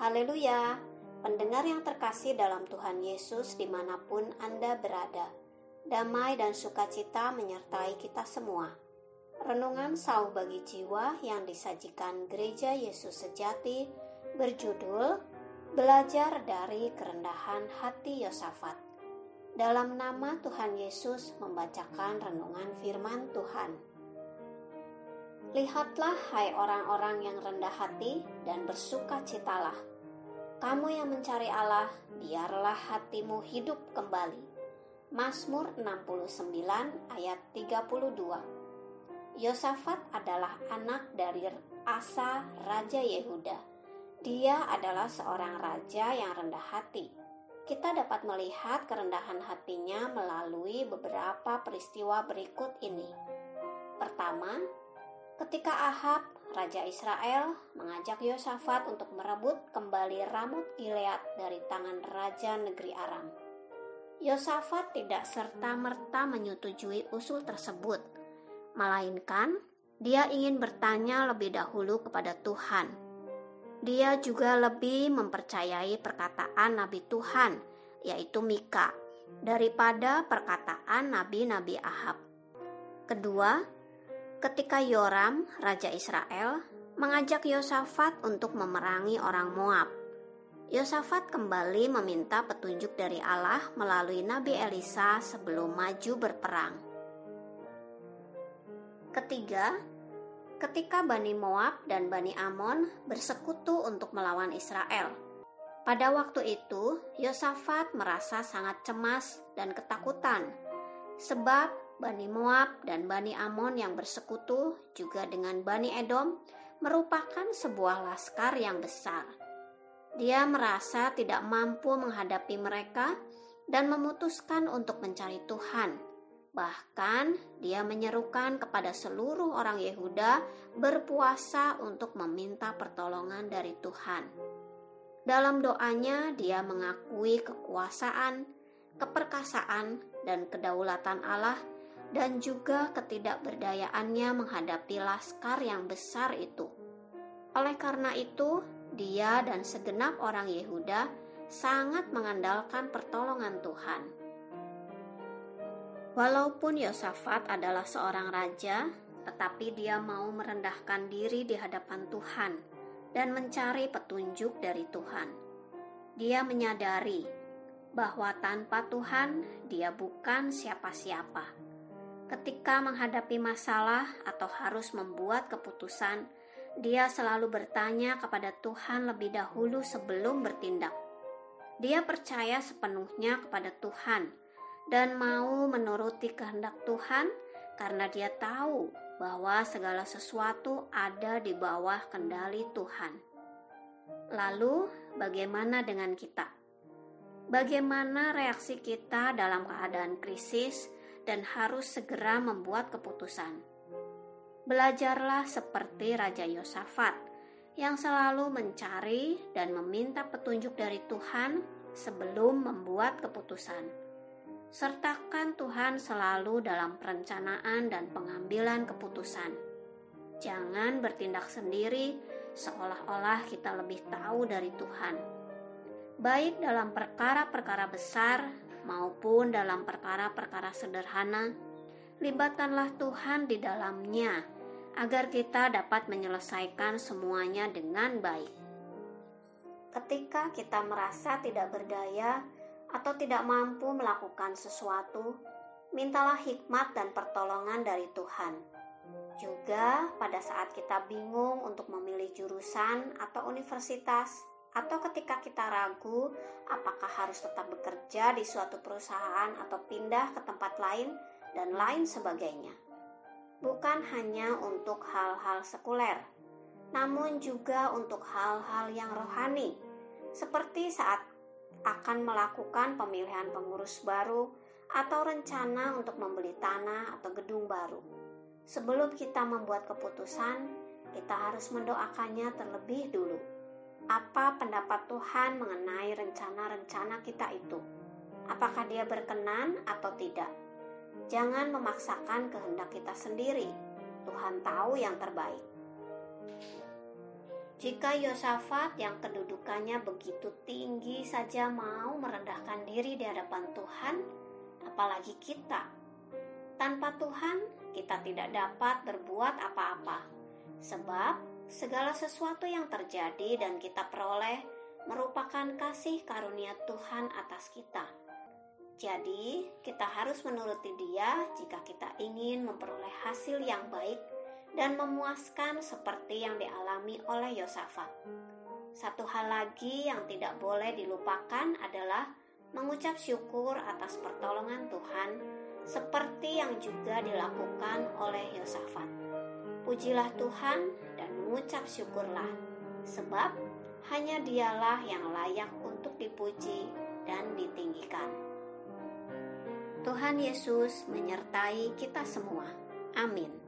Haleluya! Pendengar yang terkasih dalam Tuhan Yesus di mana pun Anda berada, damai dan sukacita menyertai kita semua. Renungan Sau bagi Jiwa yang disajikan Gereja Yesus Sejati berjudul Belajar dari Kerendahan Hati Yosafat. Dalam nama Tuhan Yesus membacakan renungan firman Tuhan. Lihatlah, hai orang-orang yang rendah hati dan bersuka citalah. Kamu yang mencari Allah, biarlah hatimu hidup kembali. Mazmur 69 ayat 32 Yosafat adalah anak dari Asa, Raja Yehuda. Dia adalah seorang raja yang rendah hati. Kita dapat melihat kerendahan hatinya melalui beberapa peristiwa berikut ini. Pertama, Ketika Ahab, Raja Israel, mengajak Yosafat untuk merebut kembali Ramut Gilead dari tangan Raja negeri Aram. Yosafat tidak serta-merta menyetujui usul tersebut, melainkan dia ingin bertanya lebih dahulu kepada Tuhan. Dia juga lebih mempercayai perkataan Nabi Tuhan, yaitu Mika, daripada perkataan nabi-nabi Ahab. Kedua, ketika Yoram, raja Israel, mengajak Yosafat untuk memerangi orang Moab. Yosafat kembali meminta petunjuk dari Allah melalui Nabi Elisa sebelum maju berperang. Ketiga, ketika Bani Moab dan Bani Amon bersekutu untuk melawan Israel. Pada waktu itu, Yosafat merasa sangat cemas dan ketakutan, sebab Bani Moab dan Bani Amon yang bersekutu juga dengan Bani Edom merupakan sebuah laskar yang besar. Dia merasa tidak mampu menghadapi mereka dan memutuskan untuk mencari Tuhan. Bahkan, dia menyerukan kepada seluruh orang Yehuda berpuasa untuk meminta pertolongan dari Tuhan. Dalam doanya, dia mengakui kekuasaan, keperkasaan, dan kedaulatan Allah dan juga ketidakberdayaannya menghadapi laskar yang besar itu. Oleh karena itu, dia dan segenap orang Yehuda sangat mengandalkan pertolongan Tuhan. Walaupun Yosafat adalah seorang raja, tetapi dia mau merendahkan diri di hadapan Tuhan dan mencari petunjuk dari Tuhan. Dia menyadari bahwa tanpa Tuhan, dia bukan siapa-siapa Ketika menghadapi masalah atau harus membuat keputusan, dia selalu bertanya kepada Tuhan lebih dahulu sebelum bertindak. Dia percaya sepenuhnya kepada Tuhan dan mau menuruti kehendak Tuhan karena dia tahu bahwa segala sesuatu ada di bawah kendali Tuhan. Lalu, bagaimana dengan kita? Bagaimana reaksi kita dalam keadaan krisis? Dan harus segera membuat keputusan. Belajarlah seperti Raja Yosafat yang selalu mencari dan meminta petunjuk dari Tuhan sebelum membuat keputusan. Sertakan Tuhan selalu dalam perencanaan dan pengambilan keputusan. Jangan bertindak sendiri seolah-olah kita lebih tahu dari Tuhan. Baik dalam perkara-perkara besar maupun dalam perkara-perkara sederhana, libatkanlah Tuhan di dalamnya agar kita dapat menyelesaikan semuanya dengan baik. Ketika kita merasa tidak berdaya atau tidak mampu melakukan sesuatu, mintalah hikmat dan pertolongan dari Tuhan. Juga pada saat kita bingung untuk memilih jurusan atau universitas, atau ketika kita ragu apakah harus tetap bekerja di suatu perusahaan atau pindah ke tempat lain dan lain sebagainya. Bukan hanya untuk hal-hal sekuler, namun juga untuk hal-hal yang rohani, seperti saat akan melakukan pemilihan pengurus baru atau rencana untuk membeli tanah atau gedung baru. Sebelum kita membuat keputusan, kita harus mendoakannya terlebih dulu apa pendapat Tuhan mengenai rencana-rencana kita itu? Apakah Dia berkenan atau tidak? Jangan memaksakan kehendak kita sendiri. Tuhan tahu yang terbaik. Jika Yosafat yang kedudukannya begitu tinggi saja mau merendahkan diri di hadapan Tuhan, apalagi kita. Tanpa Tuhan, kita tidak dapat berbuat apa-apa. Sebab segala sesuatu yang terjadi dan kita peroleh merupakan kasih karunia Tuhan atas kita. Jadi, kita harus menuruti Dia jika kita ingin memperoleh hasil yang baik dan memuaskan seperti yang dialami oleh Yosafat. Satu hal lagi yang tidak boleh dilupakan adalah mengucap syukur atas pertolongan Tuhan seperti yang juga dilakukan oleh Yosafat. Pujilah Tuhan dan mengucap syukurlah, sebab hanya dialah yang layak untuk dipuji dan ditinggikan. Tuhan Yesus menyertai kita semua. Amin.